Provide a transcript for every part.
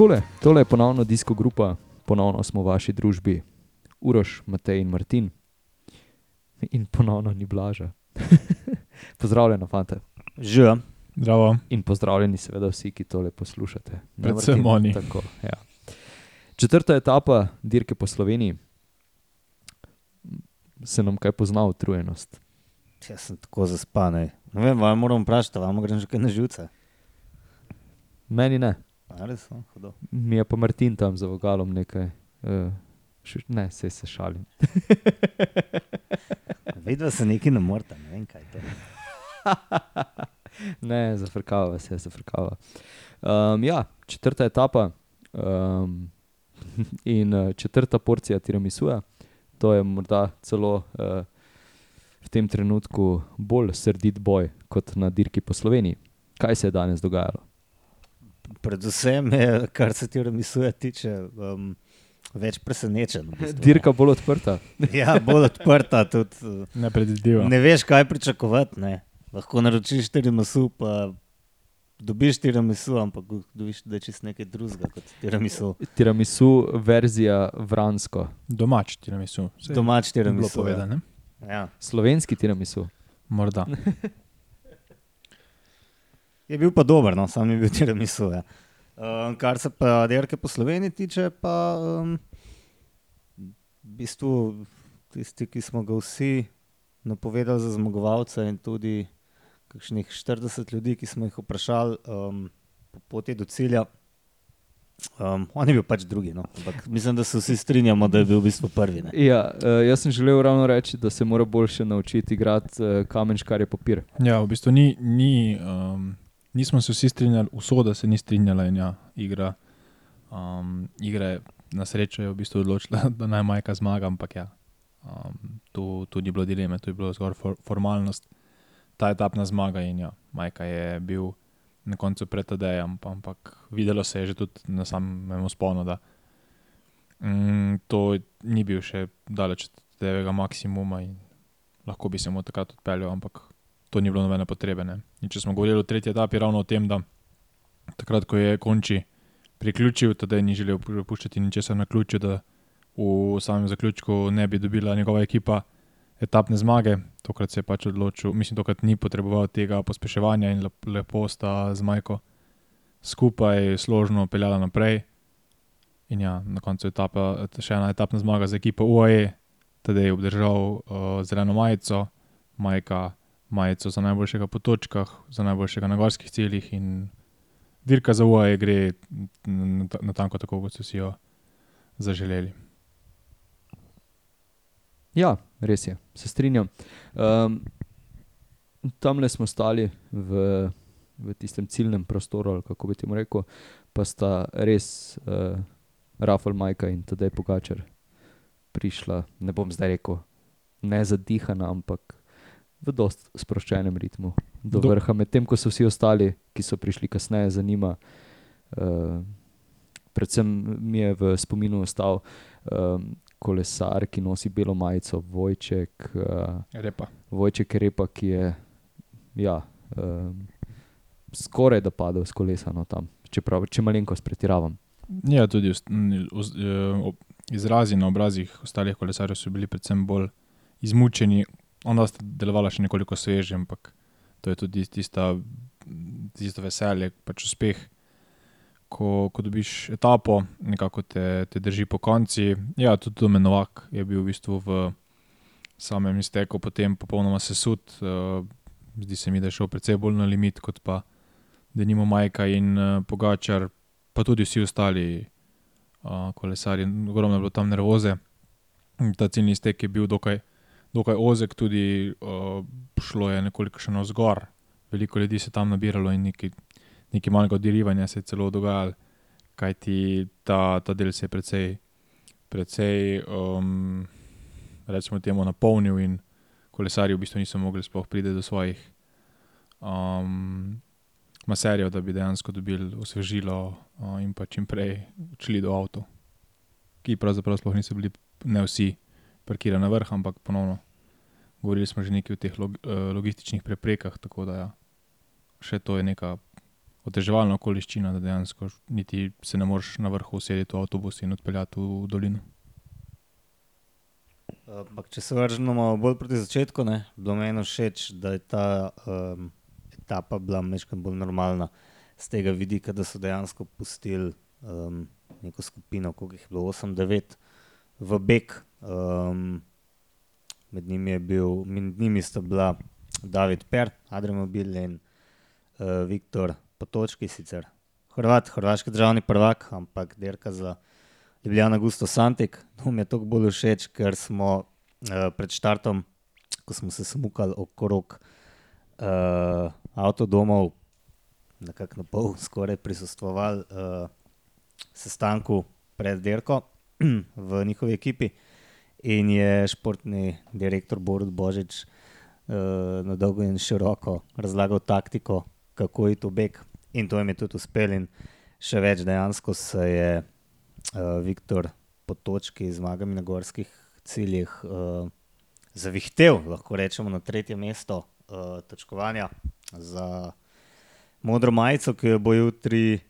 Takole, tole je ponovno disko grupa, ponovno smo v vaši družbi, Uroš, Matej in Martin. In ponovno ni blaža. Pozdravljeno, fante. Živijo. Zdravo. In pozdravljeni, seveda, vsi, ki tole poslušate. Predvsem oni. Tako, ja. Četrta etapa dirke po Sloveniji. Se nam kaj pozna utrujenost? Jaz sem tako zaspan. Ne vem, vam moram vprašati, vam grem že kaj na živce. Meni ne, A, res sem hodil. mi je pa Martin tam za vogalom nekaj. Uh, ne, se se šalim. Vidva se nekaj ne morta, ne vem kaj to je. ne, zafrkava se, zafrkava. Um, ja, četrta etapa um, in uh, četrta porcija tiramisuja. To je morda celo uh, v tem trenutku bolj srdit boj kot na dirki po Sloveniji. Kaj se je danes dogajalo? Predvsem je, kar se ti remisuje tiče, um, več presenečen. V bistvu, Dirka bolj odprta. ne. Ja, bolj odprta tudi. uh, Nepredvidljivo. Ne veš, kaj pričakovati. Ne. Lahko naročiš tiramisu, pa dobiš tiramisu, ampak dobiš, da je čist nekaj drugega kot tiramisu. Tiramisu verzija vransko, Domač ti nam je su. Domač Bilo tiramisu. ja. Ja. slovenski tiramisu. Morda. Je bil pa dober, no, sam je bil tiramisu. Ja. Um, kar se pa derke po Sloveniji tiče, pa um, v bistvu tisti, ki smo ga vsi napovedali za zmagovalca, in tudi kakšnih 40 ljudi, ki smo jih vprašali um, po poti do cilja. Um, on je bil pač drugi, no. ampak mislim, da se vsi strinjamo, da je bil v bistvu prvi. Ne. Ja, uh, jaz sem želel ravno reči, da se mora boljše naučiti igrati uh, kamenškar je papir. Ja, v bistvu ni, ni, um, nismo se vsi strinjali, usoda se ni strinjala in ja, igra. Um, igre na srečo je v bistvu odločila, da naj majka zmaga, ampak ja, um, tu, tu ni bilo dileme, tu je bilo zgolj for, formalnost. Ta etapna zmaga in ja, majka je bil na koncu pred Tadejem, pa- ampak videlo se je že tudi na samem sponu, da mm, to ni bil še daleč od tega maksimuma in lahko bi se mu takrat odpeljal, ampak to ni bilo nobene potrebe. Če smo govorili o tretji etapi, ravno o tem, da takrat, ko je konči priključil, da ni želel prepuščati ničesar na ključu, da v samem zaključku ne bi dobila njegova ekipa etapne zmage. Tokrat se je pač odločil, mislim, tokrat ni potreboval tega pospeševanja in lep- lepo sta z Majko skupaj složno peljala naprej. In ja, na koncu etapa, še ena etapna zmaga za ekipo UAE, Tadej je obdržal uh, zeleno majico, Majka majico za najboljšega po točkah, za najboljšega na gorskih ciljih dirka za UAE gre natanko tako, kot so si jo zaželeli. Ja, res je, se strinjam. Um, tam le smo stali v, v tistem ciljnem prostoru, ali kako bi temu rekel, pa sta res uh, Rafael Majka in tedaj Pogačar prišla, ne bom zdaj rekel, ne zadihana, ampak v dost sproščenem ritmu do, Do- vrha, medtem ko so vsi ostali, ki so prišli kasneje za njima. Uh, predvsem mi je v spominu ostal um, kolesar, ki nosi belo majico, Vojček, uh, Repa. Vojček Repa, ki je ja, um, skoraj da padel s kolesa no, tam, čeprav, če malenkost pretiravam. Ja, tudi eh, ob- izrazi na obrazih ostalih kolesarjev so bili predvsem bolj izmučeni. Ona sta delovala še nekoliko sveže, ampak to je tudi tista, tisto veselje, pač uspeh. Ko, ko dobiš etapo, nekako te, te drži po konci. Ja, tudi Domen Novak je bil v bistvu v samem izteku, potem popolnoma sesut. Uh, zdi se mi, da je šel precej bolj na limit, kot pa da nima Majka in uh, Pogačar, pa tudi vsi ostali uh, kolesarji. Ogromno je bilo tam nervoze. Ta ciljni iztek je bil dokaj, dokaj ozek, tudi uh, šlo je nekoliko še navzgor. Veliko ljudi se je tam nabiralo in nekaj, nekaj malega odirivanja se je celo dogajalo, kajti ta, ta del se je precej, precej um, recimo temu, napolnil in kolesarji v bistvu niso mogli sploh priti do svojih um, maserjev, da bi dejansko dobili osvežilo uh, in pa čim prej odšli do avto, ki pravzaprav sploh niso bili ne vsi parkirani na vrh, ampak ponovno. Govorili smo že nekaj o teh log, eh, logističnih preprekah, tako da ja, še to je neka oteževalna okoliščina, da dejansko niti se ne moreš na vrhu usedeti v avtobus in odpeljati v dolino. Ampak, če se vrnemo bolj proti začetku, je bilo meni všeč, da je ta um, etapa bila nekaj bolj normalna, z tega vidika, da so dejansko pustili um, neko skupino, koliko jih je bilo, 8-9, v beg. Um, med, njimi bil, med njimi sta bila David Per, Adremobil in uh, Viktor Potočki, sicer Hrvat, hrvaški državni prvak, ampak dirka za Ljubljana Gusto Santik. To mi je toliko bolj všeč, ker smo uh, pred štartom, ko smo se smukali okrog uh, avtodomov, nekako na pol, skoraj prisustvovali uh, sestanku pred dirko v njihovi ekipi. In je športni direktor Borod Božič uh, na dolgo in široko razlagal taktiko, kako je to beg. In to jim je tudi uspelo. Še več, dejansko se je uh, Viktor po točki zmagami na gorskih ciljih uh, zavihtel, lahko rečemo, na tretje mesto uh, točkovanja za modro majico, ki jo bo jutri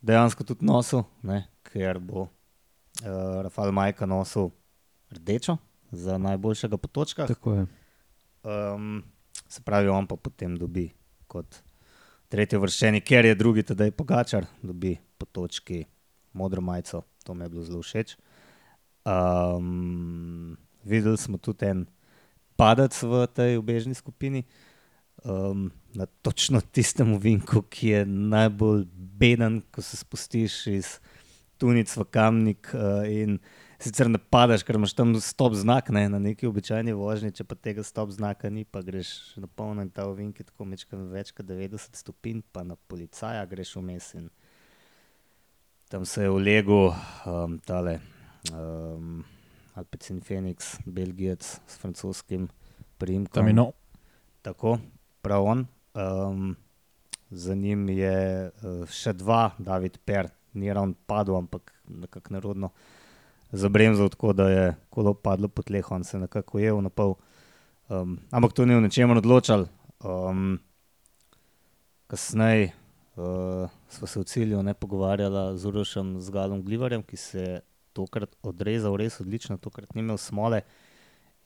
dejansko tudi nosil, ne? ker bo uh, Rafael Majka nosil rdečo za najboljšega po točkah. Tako je. Um, se pravi, on pa potem dobi kot tretji vrščeni, ker je drugi, teda je Pogačar, dobi po točki modro majico. To mi je bilo zelo všeč. Um, videli smo tudi en padec v tej obežni skupini, um, na točno tistem vinku, ki je najbolj beden, ko se spustiš iz Tunic v Kamnik. Uh, sicer ne padeš, ker imaš tam stop znak ne, na neki običajni vožnji, če pa tega stop znaka ni, pa greš na polno in ta ovink je tako mečkam več kot 90 stopinj, pa na policaja greš vmes in tam se je ulegel um, tale um, Alpecin Phoenix, Belgijec s francoskim primkom. Tam je no. Tako, prav on. Um, za njim je uh, še dva, David Per, ni ravno padel, ampak nekako nerodno zabremzal, tako da je kolo padlo po tleh, on se je nekako ujel na pol. Um, ampak to ni v ničemer odločal. Um, kasneje uh, smo se v cilju ne pogovarjali z Urošem, z Galom Glivarjem, ki se je tokrat odrezal res odlično, tokrat ni imel smole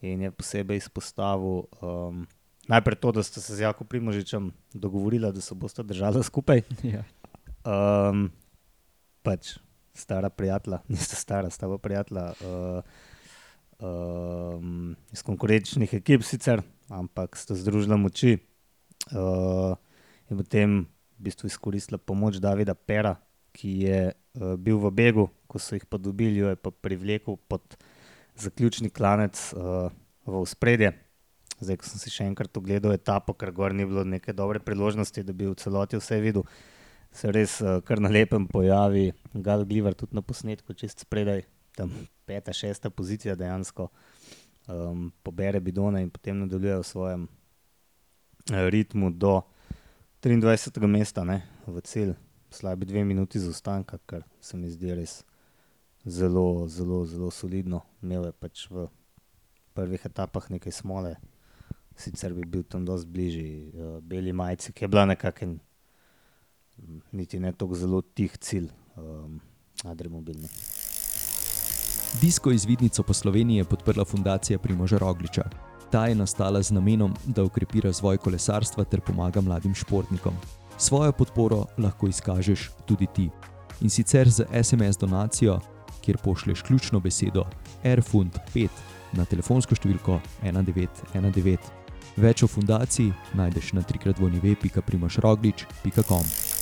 in je posebej izpostavil. Um, Najprej to, da ste se z Jakom Primožičem dogovorili, da se boste držali skupaj. Ja. Um, pač stara prijatelja, nista stara, sta pa prijatelja uh, um, iz konkurenčnih ekip, sicer, ampak sta združila moči uh, in potem v bistvu izkoristila pomoč Davida Pera, ki je uh, bil v begu, ko so jih pa dobili, jo je pa privlekel pod zaključni klanec uh, v spredje. Zdaj, ko sem si še enkrat ogledal etapo, ker gor ni bilo neke dobre priložnosti, da bi v celoti vse videl se res uh, kar na lepem pojavi, Gal Gliver tudi na posnetku, čist spredaj, tam peta, šesta pozicija dejansko, um, pobere bidone in potem nadaljuje v svojem uh, ritmu do 23. mesta, ne, v cilj, slabi dve minuti za ostanka, kar se mi zdi res zelo, zelo, zelo solidno. Imel je pač v prvih etapah nekaj smole. Sicer bi bil tam dosti bližji uh, beli majici, ki je bila nekakšen niti ne tako zelo tih cilj, um, adremobilni. Disko izvidnico po Sloveniji je podprla fundacija Primoža Rogliča. Ta je nastala z namenom, da ukrepi razvoj kolesarstva ter pomaga mladim športnikom. Svojo podporo lahko izkažeš tudi ti. In sicer z SMS donacijo, kjer pošleš ključno besedo Airfund 5 na telefonsko številko 1919. Več o fundaciji najdeš na trikratvojnive.primožroglič.com.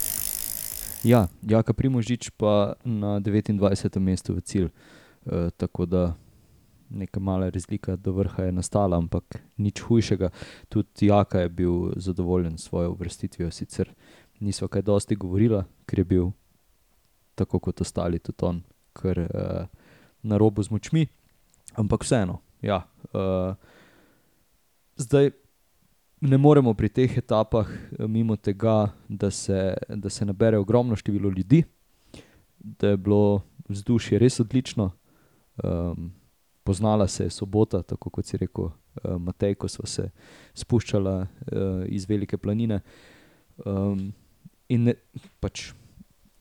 Ja, Jaka Primožič pa na 29. mestu v cilj. E, tako da neka mala razlika do vrha je nastala, ampak nič hujšega. Tudi Jaka je bil zadovoljen s svojo uvrstitvijo, sicer nismo kaj dosti govorili, ker je bil tako kot ostali tudi on, ker e, na robu z močmi. Ampak vseeno, ja. E, zdaj ne moremo pri teh etapah eh, mimo tega, da se, da se nabere ogromno število ljudi, da je bilo vzdušje res odlično. Um, poznala se je sobota, tako kot si rekel, uh, Matej, ko smo se spuščali uh, iz Velike planine. Um, in ne, pač,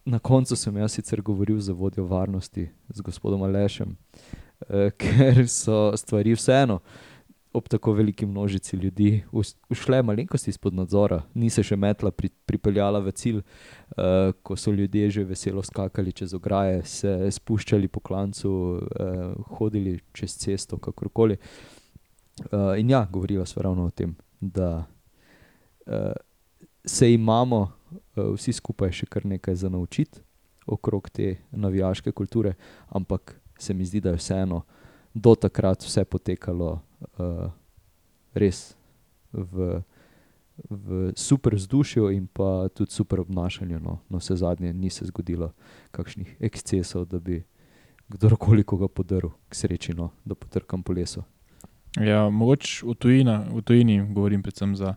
na koncu sem jaz sicer govoril z vodjo varnosti, z gospodom Alešem, uh, ker so stvari vseeno ob tako veliki množici ljudi ušle malenkosti izpod nadzora, ni se še metla pri, pripeljala v cilj, uh, ko so ljudje že veselo skakali čez ograje, se spuščali po klancu, uh, hodili čez cesto, kakorkoli. Uh, in ja, govorila sva ravno o tem, da uh, se imamo uh, vsi skupaj še kar nekaj za naučiti okrog te navijaške kulture, ampak se mi zdi, da je vseeno do takrat vse potekalo res v, v super vzdušju in pa tudi super obnašanju. No, no vse zadnje ni se zgodilo kakšnih ekscesov, da bi kdorkoli koga podaril, k sreči, no, da potrkam po lesu. Ja, mogoče v, v tujini, govorim predvsem za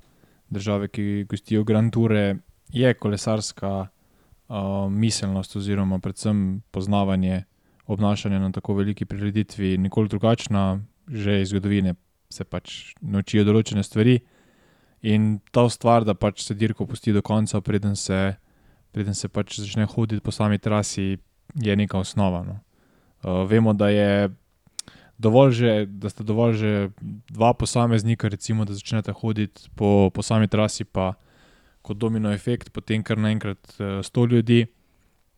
države, ki gostijo Grand Toure, je kolesarska uh, miselnost oziroma predvsem poznavanje obnašanja na tako veliki prireditvi nekoliko drugačna, že iz zgodovine se pač naučijo določene stvari. In ta stvar, da pač se dirko pusti do konca, preden se, preden se pač začne hoditi po sami trasi, je neka osnova. No. Uh, vemo, da je dovolj že, da sta dovolj že dva posameznika, recimo, da začnete hoditi po, po sami trasi, pa kot domino efekt, potem kar naenkrat uh, sto ljudi.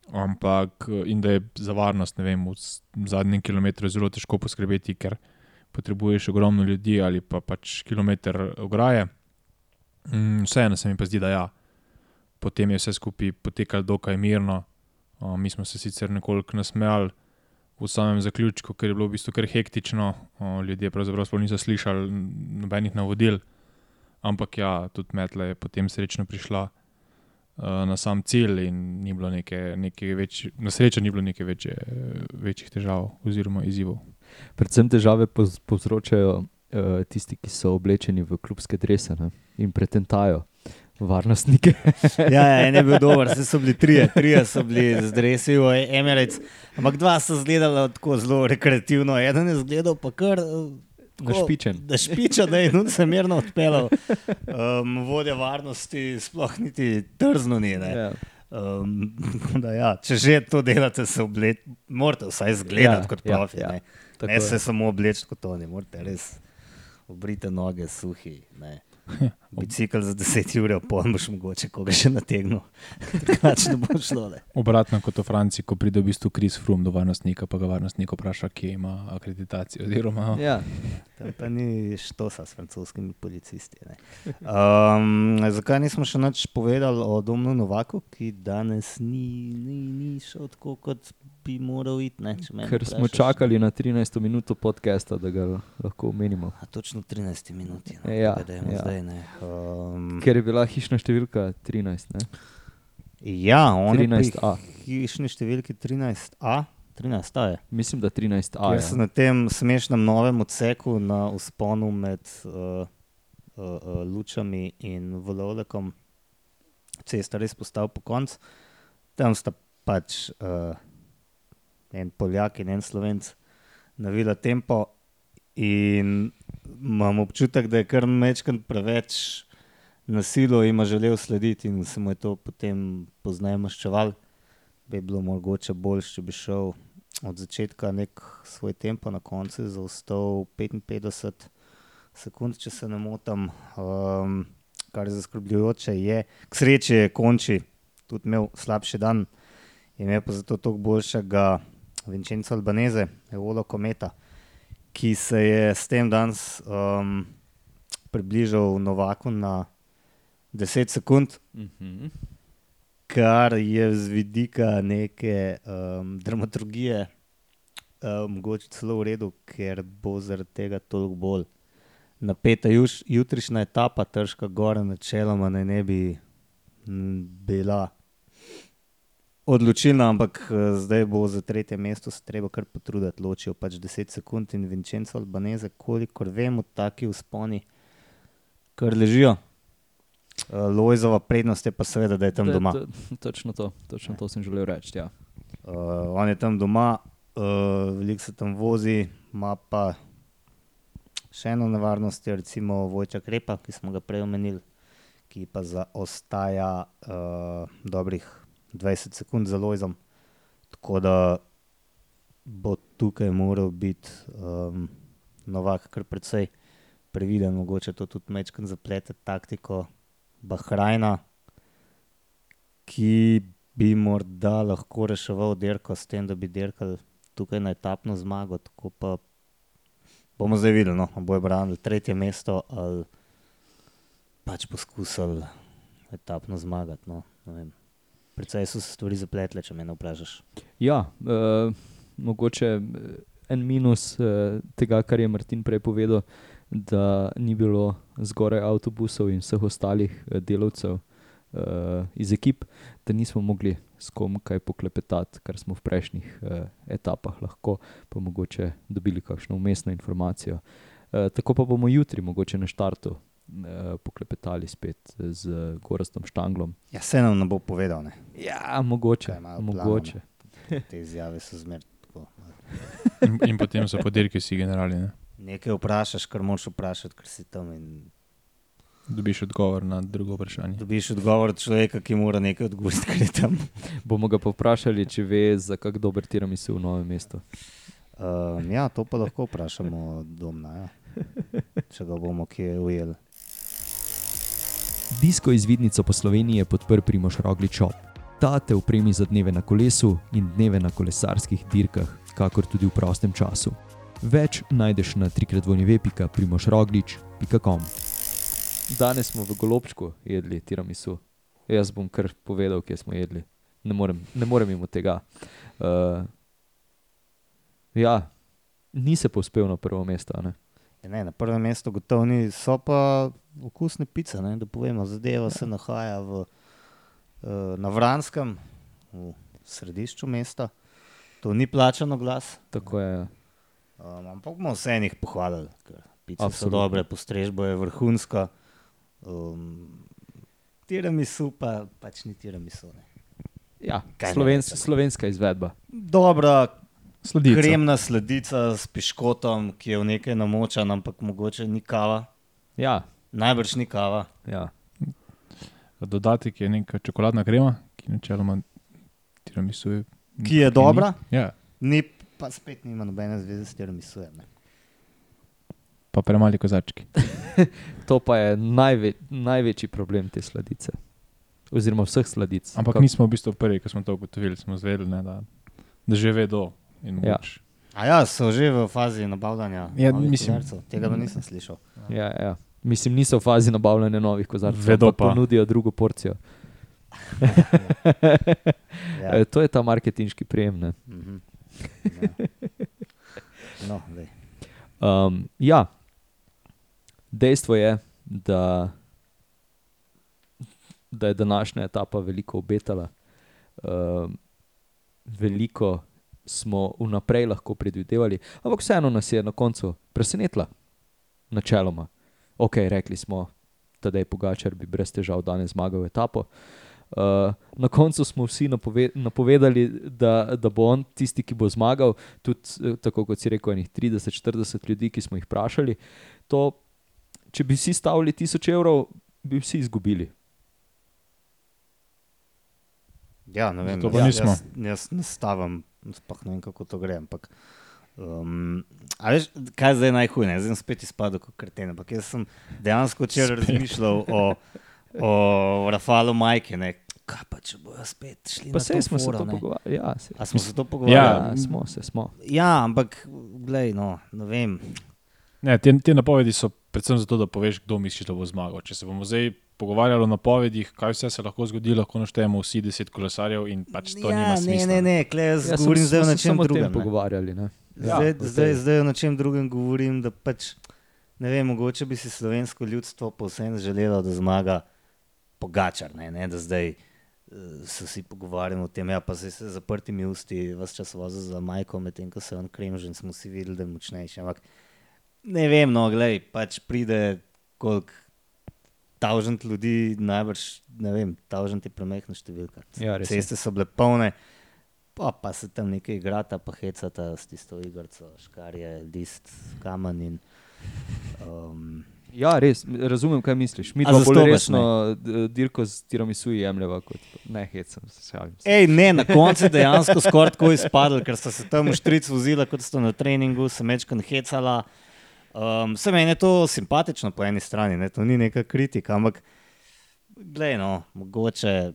Ampak, in da je za varnost, ne vem, v zadnjem kilometru zelo težko poskrbeti, ker potrebuješ ogromno ljudi ali pa pač kilometr ograje. Mm, Vseeno se mi pa zdi, da ja. Potem je vse skupaj potekalo dokaj mirno. Uh, mi smo se sicer nekoliko nasmejali v samem zaključku, ker je bilo v bistvu kar hektično, uh, ljudje pravzaprav sploh niso slišali nobenih navodil. Ampak ja, tudi metla je potem srečno prišla uh, na sam cilj in ni bilo neke, neke večje, na srečo ni bilo neke večje, večjih težav oziroma izzivov. Predvsem težave povz- povzročajo uh, tisti, ki so oblečeni v klubske drese ne, in pretentajo varnostnike. Ja, ja, en je bil dober, vse so bili trije, trije so bili z dresi v Emirates, ampak dva so izgledala tako zelo rekreativno, eden je izgledal pa kar. eh, tako, Našpičen. Da špiča, da je nujno se mirno odpeljal. Um, vodja varnosti sploh niti trzno ni. Ne. Ja. Um, ja, če že to delate, se obleč, morate vsaj izgledati Ja, kot ja, profi. ja. ne. Tako Ne je. se samo obleči kot oni, morate res obrite noge, suhi. Ne. Bicikl za 10 ur, pol boš mogoče koga še nategnil, drugače ne bo šlo. Ne. Obratno kot v Franciji, ko pride v bistvu Kris Frum do varnostnika, pa ga varnostnik vpraša, kje ima akreditacijo. Oziroma, Ja. Tam pa ni štosa s francoskimi policisti. ne. Um, zakaj nismo še nič povedali o Domnu Novaku, ki danes ni, ni, ni šel tako, kot bi moral iti? Ne, Ker smo vprašaš. čakali na 13 minuto podcasta, da ga lahko omenimo. A točno 13 minut. No, Ja, pa dajmo ja. zdaj, ne. um, Ker je bila hišna številka 13. Ne? ja, on je pri 13A. hišni številki 13A. 13A je. Mislim, da 13A. Jaz sem na tem smešnem novem odseku na usponu med uh, uh, uh, Lučami in Volovlekom, cesta res postal po koncu. Tam sta pač uh, en Poljak in en Slovenc navila tempo, in imam občutek, da je kar mečkant preveč nasilo in ima želel slediti, in se mu je to potem pozneje maščeval. Bi bilo mogoče bolj, če bi šel od začetka nek svoj tempo, na koncu je zaostal 55 sekund, če se ne motim. Um, kar je zaskrbljujoče, je, k sreči je konči, tudi imel slabši dan, imel pa zato toliko boljšega Vincenzo Albanese, Eolo Kometa, ki se je s tem danes um, približal Novaku na 10 sekund Mhm. kar je z vidika neke um, dramaturgije um, mogoče celo v redu, ker bo zaradi tega toliko bolj napeta juš, jutrišnja etapa, težka gora, načeloma naj ne bi bila odločilna, ampak eh, zdaj bo za tretje mesto se treba kar potruditi, ločijo pač 10 sekund in Vincenzo Albanese, kolikor vemo, taki usponi, kar ležijo. Uh, Lojzova prednost je pa seveda, da je tam je doma. to- Točno to, točno to sem želel reči. Ja. Uh, on je tam doma, uh, veliko se tam vozi, ima pa še eno nevarnost, recimo Vojčak Repa, ki smo ga prej omenili, ki pa zaostaja uh, dobrih 20 sekund za Lojzom. Tako da bo tukaj moral biti um, Novak kar precej previden, mogoče to tudi mečkam zaplete taktiko Bahrajna, ki bi morda lahko reševal dirko s tem, da bi dirkal tukaj na etapno zmago. Tako pa bomo zdaj videli, no, ali bojo branili tretje mesto ali pač poskusili etapno zmagati. No, ne vem. Predvsej so se stvari zapletle, če me vprašaš. Ja, uh, mogoče eh, en minus uh, tega, kar je Martin prej povedal, da ni bilo zgoraj avtobusov in vseh ostalih uh, delavcev uh, iz ekip, da nismo mogli s kom kaj poklepetati, kar smo v prejšnjih uh, etapah lahko, pa mogoče dobili kakšno umestno informacijo. Uh, tako pa bomo jutri, mogoče na štartu, poklepetali spet z Gorastom Štanglom. Ja, se nam ne bo povedal, ne. Ja, mogoče. Mogoče. Te izjave so zmer tako. In, in potem so podirki vsi generali. Ne? Nekaj vprašaš, kar moraš vprašati, ker si tam in Dobiš odgovor na drugo vprašanje. dobiš odgovor od človeka, ki mora nekaj odgovoriti, ker je tam. Bomo ga pa vprašali, če ve, za kak dober tiramisu v novem mestu. Um, ja, to pa lahko vprašamo domna, ja. če ga bomo kje ujeli. Disko izvidnico po Sloveniji je podprl Primoš Roglič Shop. Ta te upremi za dneve na kolesu in dneve na kolesarskih dirkah, kakor tudi v prostem času. Več najdeš na trikratvoljevepika.primošroglič.com Danes smo v Golobčku jedli tiramisu. Jaz bom kar povedal, kje smo jedli. Ne morem, ne morem mimo tega. Uh, ja, ni se povzpel na prvo mesto. a Ne? Ja, ne, na prvem mestu gotovo ni, so pa okusne pice. Ne, da povemo, zadeva se nahaja v, uh, na Vranskem, v središču mesta. To ni plačano glas, Tako je. um, ampak bomo vse enih pohvalili, ker pice so Absolutno. dobre, postrežbo je vrhunska. Um, tiramisu pa pač ni tiramisu. Ne. Ja, Kaj naj Slovens, rečem? slovenska izvedba. Dobra, Sledica. kremna sledica s piškotom, ki je v nekaj namočen, ampak mogoče ni kava. Ja, Najbrž ni kava. ja. Dodatek je neka čokoladna krema, ki načeloma tiramisu. Ki je dobra, Ja, ni pa spet nima nobene zveze s tiramisujem. ne. pa premali kozarčki. To pa je najve, največji problem te sladice. Oziroma vseh sladic. Ampak Kak- nismo v bistvu prvi, ki smo to ugotovili, smo zvedeli, ne, da, da že vedo. In Ja. A ja, so že v fazi nabavljanja. Ja, novih mislim- kozarcev. Tega pa nisem slišal. Ja, ja. Mislim, niso v fazi nabavljanja novih kozarcev, Vedo ampak pa. ponudijo drugo porcijo. Ja. E, to je ta marketinški prijem. ne. Mhm. Ja. No, dej. Um, ja, dejstvo je, da, da je današnja etapa veliko obetala. Um, veliko smo vnaprej lahko predvidevali, ampak vseeno nas je na koncu presenetila, načeloma. Ok, rekli smo, da je Pogačar bi brez težav danes zmagal etapo. Uh, na koncu smo vsi napove napovedali, da, da bo on tisti, ki bo zmagal, tudi eh, tako kot si rekel, enih 30-40 ljudi, ki smo jih vprašali. To, če bi vsi stavili 1000 evrov, bi vsi izgubili. Ja, ne vem, Zato pa jaz, nismo. jaz, jaz ne stavim, sploh ne vem, kako to gre. Ampak, um, a veš, kaj je zdaj najhuje? ne? Zdaj sem spet izpadel kot kreten. Ampak jaz sem dejansko včeraj razmišljal o, o Rafalu Majke. Ne? Kaj pa če bojo spet šli Pa na sej smo se foro, to ne? pogovarjali. Ja, sej. A smo se to pogovarjali? ja, smo se, smo. Ja, ampak, glej, no, ne vem. Ne, te, te napovedi so predvsem zato, da poveš, kdo misliš, da bo zmagal. Če se bomo zdaj pogovarjali o napovedih, kaj vse se lahko zgodi, lahko naštejemo vsi deset kolesarjev in pač to ja, nima ne, smisla. ne, ne, klej, jaz Ja, sem- govorim zdaj o nečem drugem. ne. pogovarjali. Ne? Zdaj, Ja, ja, zdaj, zdaj o nečem drugem govorim, da pač ne vem, mogoče bi si slovensko ljudstvo povsem želelo, da zmaga Pogačar, ne, ne da zdaj uh, se vsi pogovarjamo o tem, ja, pa se z zaprtimi usti vse čas vozi za majko, medtem ko se on kremži in smo vsi videli, da je močnejši. Ampak ne vem, no, glej, pač pride koliko tavžent ljudi, najbrž, ne vem, tavžent je premehna številka. Ja. Ceste so bile polne. Pa, pa se tam nekaj igrata, pa hecata s tisto igrico, škarje, list, kamen. In, um, Ja, res, razumem, kaj misliš. Mi bolj zastopaš, resno d- dirko z tiramisu jemljeva kot ne hecam se. šalim. Ej, ne, na koncu dejansko skoraj tako izpadlo, ker so se tam štric vozila, kot sta na treningu, se mečkan hecala. Um, se meni je to simpatično po eni strani, ne? to ni neka kritika, ampak glej, no, mogoče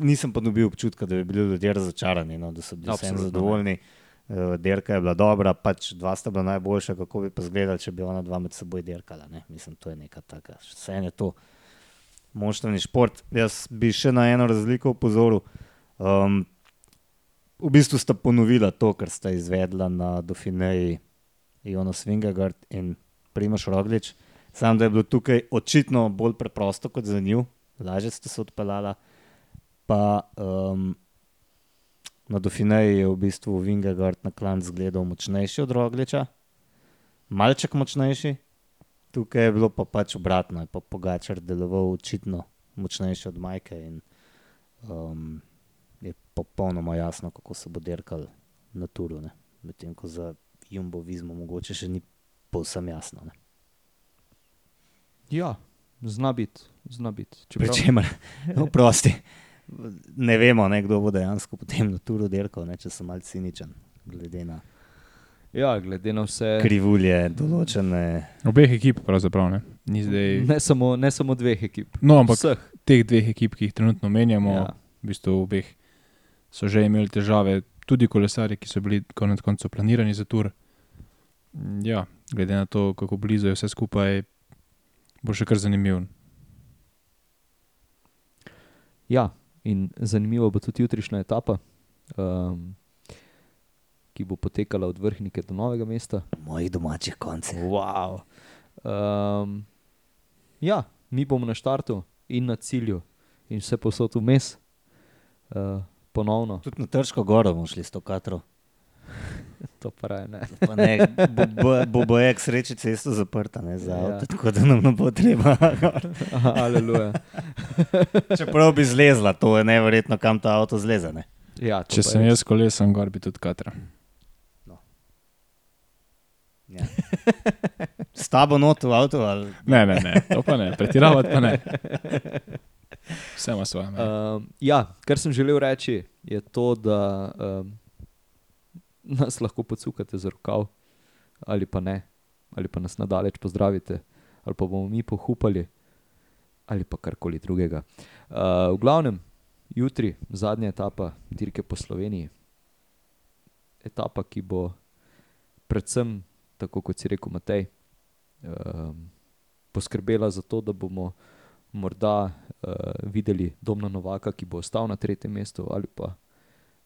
nisem pa dobil občutka, da bi bili ljudje razočarani, no, da so bili vsem Absolutno ne. zadovoljni. Uh, Derka je bila dobra, pač dva sta bila najboljša, kako bi pa izgledali, če bi ona dva med seboj derkala. Ne? Mislim, to je neka taka, vse je to moštveni šport. Jaz bi še na eno razliko opozoril. Um, v bistvu sta ponovila to, kar sta izvedla na Dauphineji, Jonas Vingegard in Primoš Roglič. Sam da je bilo tukaj očitno bolj preprosto kot za njo, lažje sta se odpeljala. Pa um, na Dauphineji je v bistvu Vingegard na klan zgledal močnejši od Rogliča, malček močnejši. Tukaj je bilo pa pač obratno, je pa Pogačar deloval očitno močnejši od Majke in um, je popolnoma jasno, kako se bo derkal na turu. Medtem ko za Jumbo Vizmo mogoče še ni povsem jasno. Ne. Ja, zna biti, zna biti. Pri Čeprav- čemer, no, prosti, ne vemo, ne, kdo bo dejansko potem na turu derkal, ne, če sem malce ciničen, glede na Ja, glede na vse. krivulje določene. Obeh ekip, pravzaprav ne. Ni zdaj. Ne samo, ne samo dveh ekip. No, ampak Vseh. teh dveh ekip, ki jih trenutno menjamo, Ja. ja. v bistvu obeh so že imeli težave, tudi kolesari, ki so bili konec koncev planirani za tur. Ja, glede na to, kako blizu je vse skupaj, bo še kar zanimiv. Ja, in zanimivo bo tudi jutrišnja etapa, um, ki bo potekala od vrhnike do novega mesta. Mojih domačih koncev. Wow. Um, ja, mi bomo na štartu in na cilju, in vse posod vmes, uh, ponovno. Tudi na Trško goro bomo šli s to katro. To pa raje ne. Pa ne, bo, bo, ek sreči cesto zaprta ne, za Ja. avto, tako da nam ne bo treba. Aleluja. Čeprav bi zlezla, to je neverjetno, kam ta avto zleze. Ne. Ja, Če sem jaz kolesom, gor bi tudi katra. Ja. S tabo not v avtu ali Ne, ne, ne, to pa ne, pretiravati pa ne. Vse ima svoje. Um, ja, kar sem želel reči, je to, da um, nas lahko pocukate za rokav, ali pa ne, ali pa nas nadalječ pozdravite, ali pa bomo mi pohupali, ali pa karkoli drugega. Uh, v glavnem, jutri, zadnja etapa dirke po Sloveniji, etapa, ki bo predvsem, tako kot si rekel, Matej, um, poskrbela za to, da bomo morda videli Domna Novaka, ki bo ostal na tretjem mestu, ali pa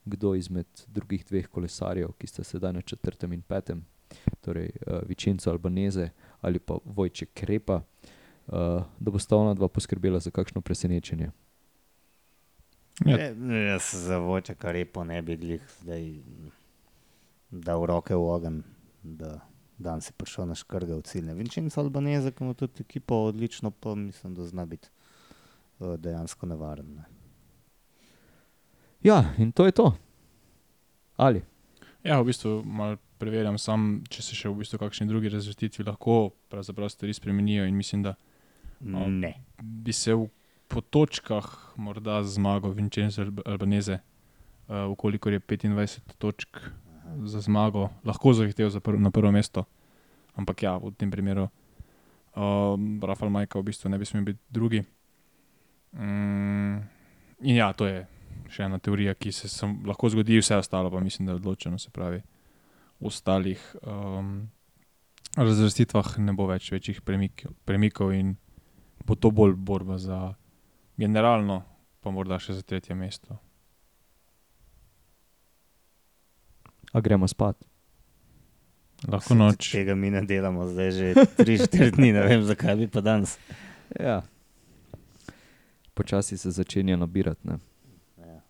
kdo izmed drugih dveh kolesarjev, ki sta sedaj na četrtem in petem, torej uh, Vičenco Albaneze ali pa Vojček Krepa, uh, da bo sta ona dva poskrbela za kakšno presenečenje. Ja. Ja. Jaz za voče, kar je po nebi glih, zdaj dal roke v ogen, da dan si prišel na škrge v cilj. Vinčenco Albaneze, ki ima tudi ekipo odlično, pa mislim, da zna biti uh, dejansko nevaren. Ne. Ja, in to je to. Ali? Ja, v bistvu malo preverjam, sam, če se še v bistvu kakšni drugi razvrstitvi lahko pravzaprav stvari spremenijo in mislim, da Ne. bi se v, po točkah morda zmagal Vincenzo Alb- Albanese, uh, ukolikor je 25 točk za zmago, lahko zahteval za prv, na prvo mesto. Ampak ja, v tem primeru uh, Rafael Majka v bistvu ne bi smel biti drugi. Mm, in ja, to je še ena teorija, ki se sam, lahko zgodi, vse ostalo pa mislim, da je odločeno. Se pravi, v ostalih um, razvrstitvah ne bo več večjih premikov, premikov in bo to bolj borba za generalno, pa morda še za tretje mesto. A gremo spat? Lahko noč. Tega mi ne delamo zdaj že 3-4 dni, ne vem zakaj bi pa danes. Ja. Počasi se začenja nabirati. Ne, Ja.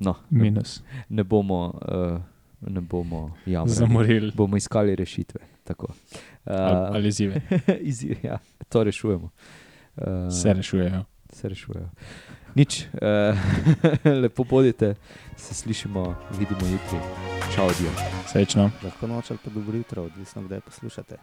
no, Minus. ne bomo, uh, ne bomo jamrali. Zamorili. Bomo iskali rešitve. Tako. Ali, Uh, ali zive. Izziv, ja, to rešujemo. Uh, Se rešujejo. se rešujejo. Nič, uh, lepo bodite, se slišimo, vidimo jutri. Čau, dio. Srečno. Lahko noč ali pa dobro jutro, odvisno kdaj poslušate.